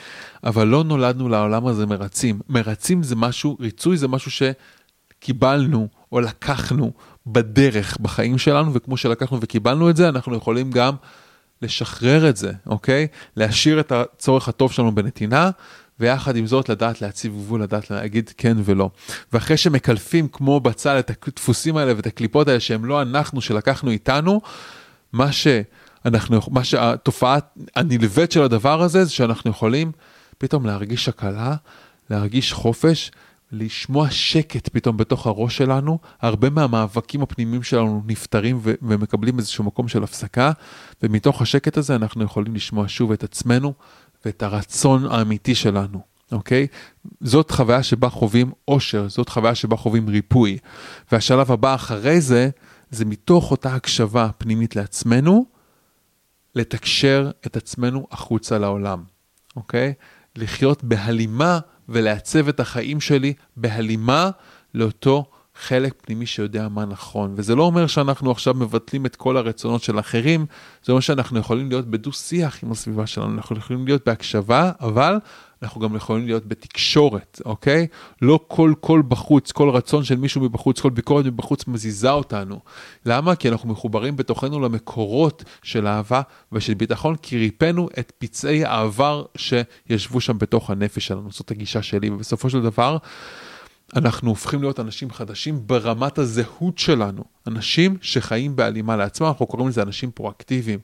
אבל לא נולדנו לעולם הזה מרצים. מרצים זה משהו, ריצוי זה משהו שקיבלנו או לקחנו בדרך בחיים שלנו, וכמו שלקחנו וקיבלנו את זה, אנחנו יכולים גם לשחרר את זה, אוקיי? להשאיר את הצורך הטוב שלנו בנתינה, ויחד עם זאת לדעת להציב גבול, לדעת להגיד כן ולא. ואחרי שמקלפים כמו בצל את הדפוסים האלה ואת הקליפות האלה שהם לא אנחנו שלקחנו איתנו, מה שאנחנו, מה שהתופעה הנלווית של הדבר הזה זה שאנחנו יכולים פתאום להרגיש הקלה, להרגיש חופש לשמוע שקט פתאום בתוך הראש שלנו, הרבה מהמאבקים הפנימיים שלנו נפתרים ו- ומקבלים איזשהו מקום של הפסקה, ומתוך השקט הזה אנחנו יכולים לשמוע שוב את עצמנו ואת הרצון האמיתי שלנו, אוקיי? זאת חוויה שבה חווים אושר, זאת חוויה שבה חווים ריפוי. והשלב הבא אחרי זה, זה מתוך אותה הקשבה פנימית לעצמנו, לתקשר את עצמנו החוצה לעולם, אוקיי? לחיות בהלימה ולעצב את החיים שלי בהלימה לאותו חלק פנימי שיודע מה נכון. וזה לא אומר שאנחנו עכשיו מבטלים את כל הרצונות של אחרים, זה אומר שאנחנו יכולים להיות בדו-שיח עם הסביבה שלנו, אנחנו יכולים להיות בהקשבה, אבל אנחנו גם יכולים להיות בתקשורת, אוקיי? לא כל קול בחוץ, כל רצון של מישהו מבחוץ, כל ביקורת מבחוץ מזיזה אותנו. למה? כי אנחנו מחוברים בתוכנו למקורות של אהבה ושל ביטחון, כי ריפאנו את פצעי העבר שישבו שם בתוך הנפש שלנו. זאת הגישה שלי, ובסופו של דבר, אנחנו הופכים להיות אנשים חדשים ברמת הזהות שלנו. אנשים שחיים בהלימה לעצמם, אנחנו קוראים לזה אנשים פרואקטיביים.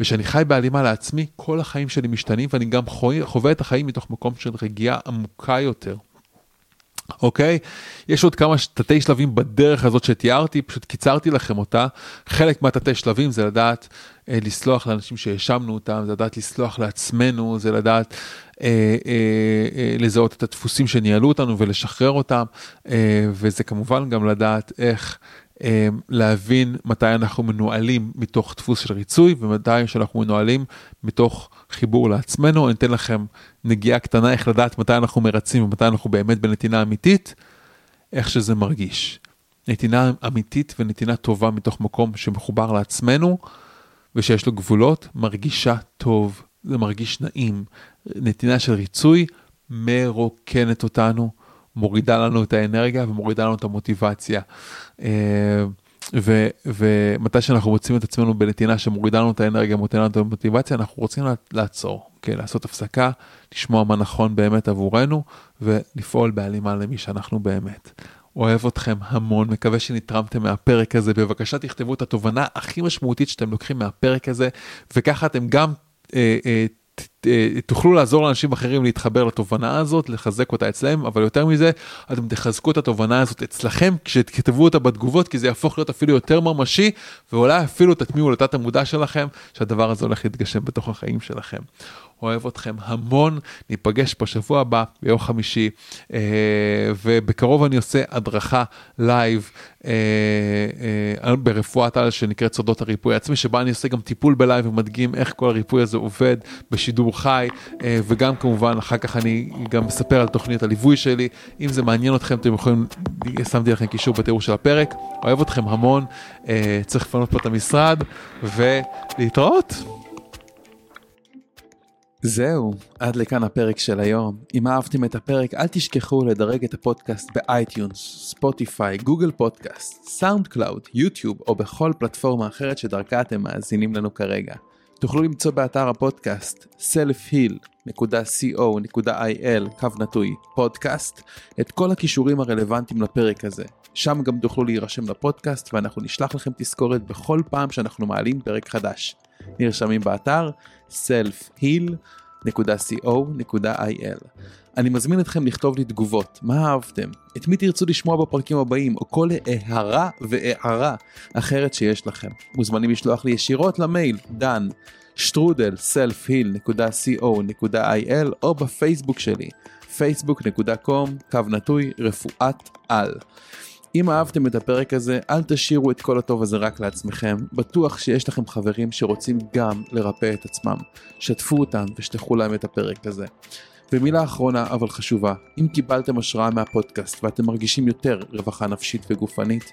וכשאני חי בהלימה לעצמי, כל החיים שלי משתנים, ואני גם חווה את החיים מתוך מקום של רגיעה עמוקה יותר. אוקיי? יש עוד כמה תתי שלבים בדרך הזאת שתיארתי, פשוט קיצרתי לכם אותה. חלק מהתתי שלבים זה לדעת אה, לסלוח לאנשים שהאשמנו אותם, זה לדעת לסלוח לעצמנו, זה לדעת אה, אה, אה, לזהות את הדפוסים שניהלו אותנו ולשחרר אותם, אה, וזה כמובן גם לדעת איך להבין מתי אנחנו מנוהלים מתוך דפוס של ריצוי ומתי שאנחנו מנוהלים מתוך חיבור לעצמנו. אני אתן לכם נגיעה קטנה איך לדעת מתי אנחנו מרצים ומתי אנחנו באמת בנתינה אמיתית, איך שזה מרגיש. נתינה אמיתית ונתינה טובה מתוך מקום שמחובר לעצמנו ושיש לו גבולות, מרגישה טוב, זה מרגיש נעים. נתינה של ריצוי מרוקנת אותנו, מורידה לנו את האנרגיה ומורידה לנו את המוטיבציה. אה, ו, ומתי שאנחנו מוצאים את עצמנו בנתינה שמורידה לנו את האנרגיה, מורידה לנו את המוטיבציה, אנחנו רוצים לעצור, כן, לעשות הפסקה, לשמוע מה נכון באמת עבורנו ולפעול בהלימה למי שאנחנו באמת. אוהב אתכם המון, מקווה שנתרמתם מהפרק הזה. בבקשה תכתבו את התובנה הכי משמעותית שאתם לוקחים מהפרק הזה, וככה אתם גם אה, אה, תוכלו לעזור לאנשים אחרים להתחבר לתובנה הזאת, לחזק אותה אצלם, אבל יותר מזה, אתם תחזקו את התובנה הזאת אצלכם כשתכתבו אותה בתגובות, כי זה יהפוך להיות אפילו יותר ממשי, ואולי אפילו תטמיעו לתת המודע שלכם, שהדבר הזה הולך להתגשם בתוך החיים שלכם. אוהב אתכם המון, ניפגש בשבוע הבא, ביום חמישי, אה, ובקרוב אני עושה הדרכה live אה, אה, ברפואת על שנקראת סודות הריפוי העצמי, שבה אני עושה גם טיפול ב live ומדגים איך כל הריפוי הזה עובד בשידור חי, אה, וגם כמובן אחר כך אני גם מספר על תוכנית הליווי שלי, אם זה מעניין אתכם אתם יכולים, שמתי לכם קישור בתיאור של הפרק, אוהב אתכם המון, אה, צריך לפנות פה את המשרד, ולהתראות. זהו, עד לכאן הפרק של היום. אם אהבתם את הפרק, אל תשכחו לדרג את הפודקאסט ב iTunes, Spotify, Google Podcast, SoundCloud, יוטיוב או בכל פלטפורמה אחרת שדרכה אתם מאזינים לנו כרגע. תוכלו למצוא באתר הפודקאסט selfheal.co.il קו נטוי פודקאסט את כל הכישורים הרלוונטיים לפרק הזה. שם גם תוכלו להירשם לפודקאסט ואנחנו נשלח לכם תזכורת בכל פעם שאנחנו מעלים פרק חדש. נרשמים באתר selfheal.co.il. אני מזמין אתכם לכתוב לי תגובות, מה אהבתם, את מי תרצו לשמוע בפרקים הבאים, או כל הערה והערה אחרת שיש לכם. מוזמנים לשלוח לי ישירות למייל דן שטרודל selfheal.co.il או בפייסבוק שלי facebook.com קו נטוי רפואת על. אם אהבתם את הפרק הזה, אל תשאירו את כל הטוב הזה רק לעצמכם. בטוח שיש לכם חברים שרוצים גם לרפא את עצמם. שתפו אותם ושלחו להם את הפרק הזה. ומילה אחרונה אבל חשובה, אם קיבלתם השראה מהפודקאסט ואתם מרגישים יותר רווחה נפשית וגופנית,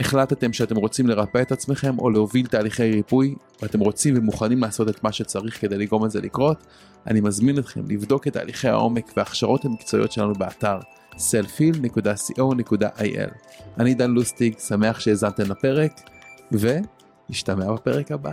החלטתם שאתם רוצים לרפא את עצמכם או להוביל תהליכי ריפוי, ואתם רוצים ומוכנים לעשות את מה שצריך כדי לגרום לזה לקרות, אני מזמין אתכם לבדוק את תהליכי העומק וההכשרות המקצועיות שלנו באתר selfil.co.il. אני דן לוסטיג, שמח שהאזנתם לפרק, ונשתמע בפרק הבא.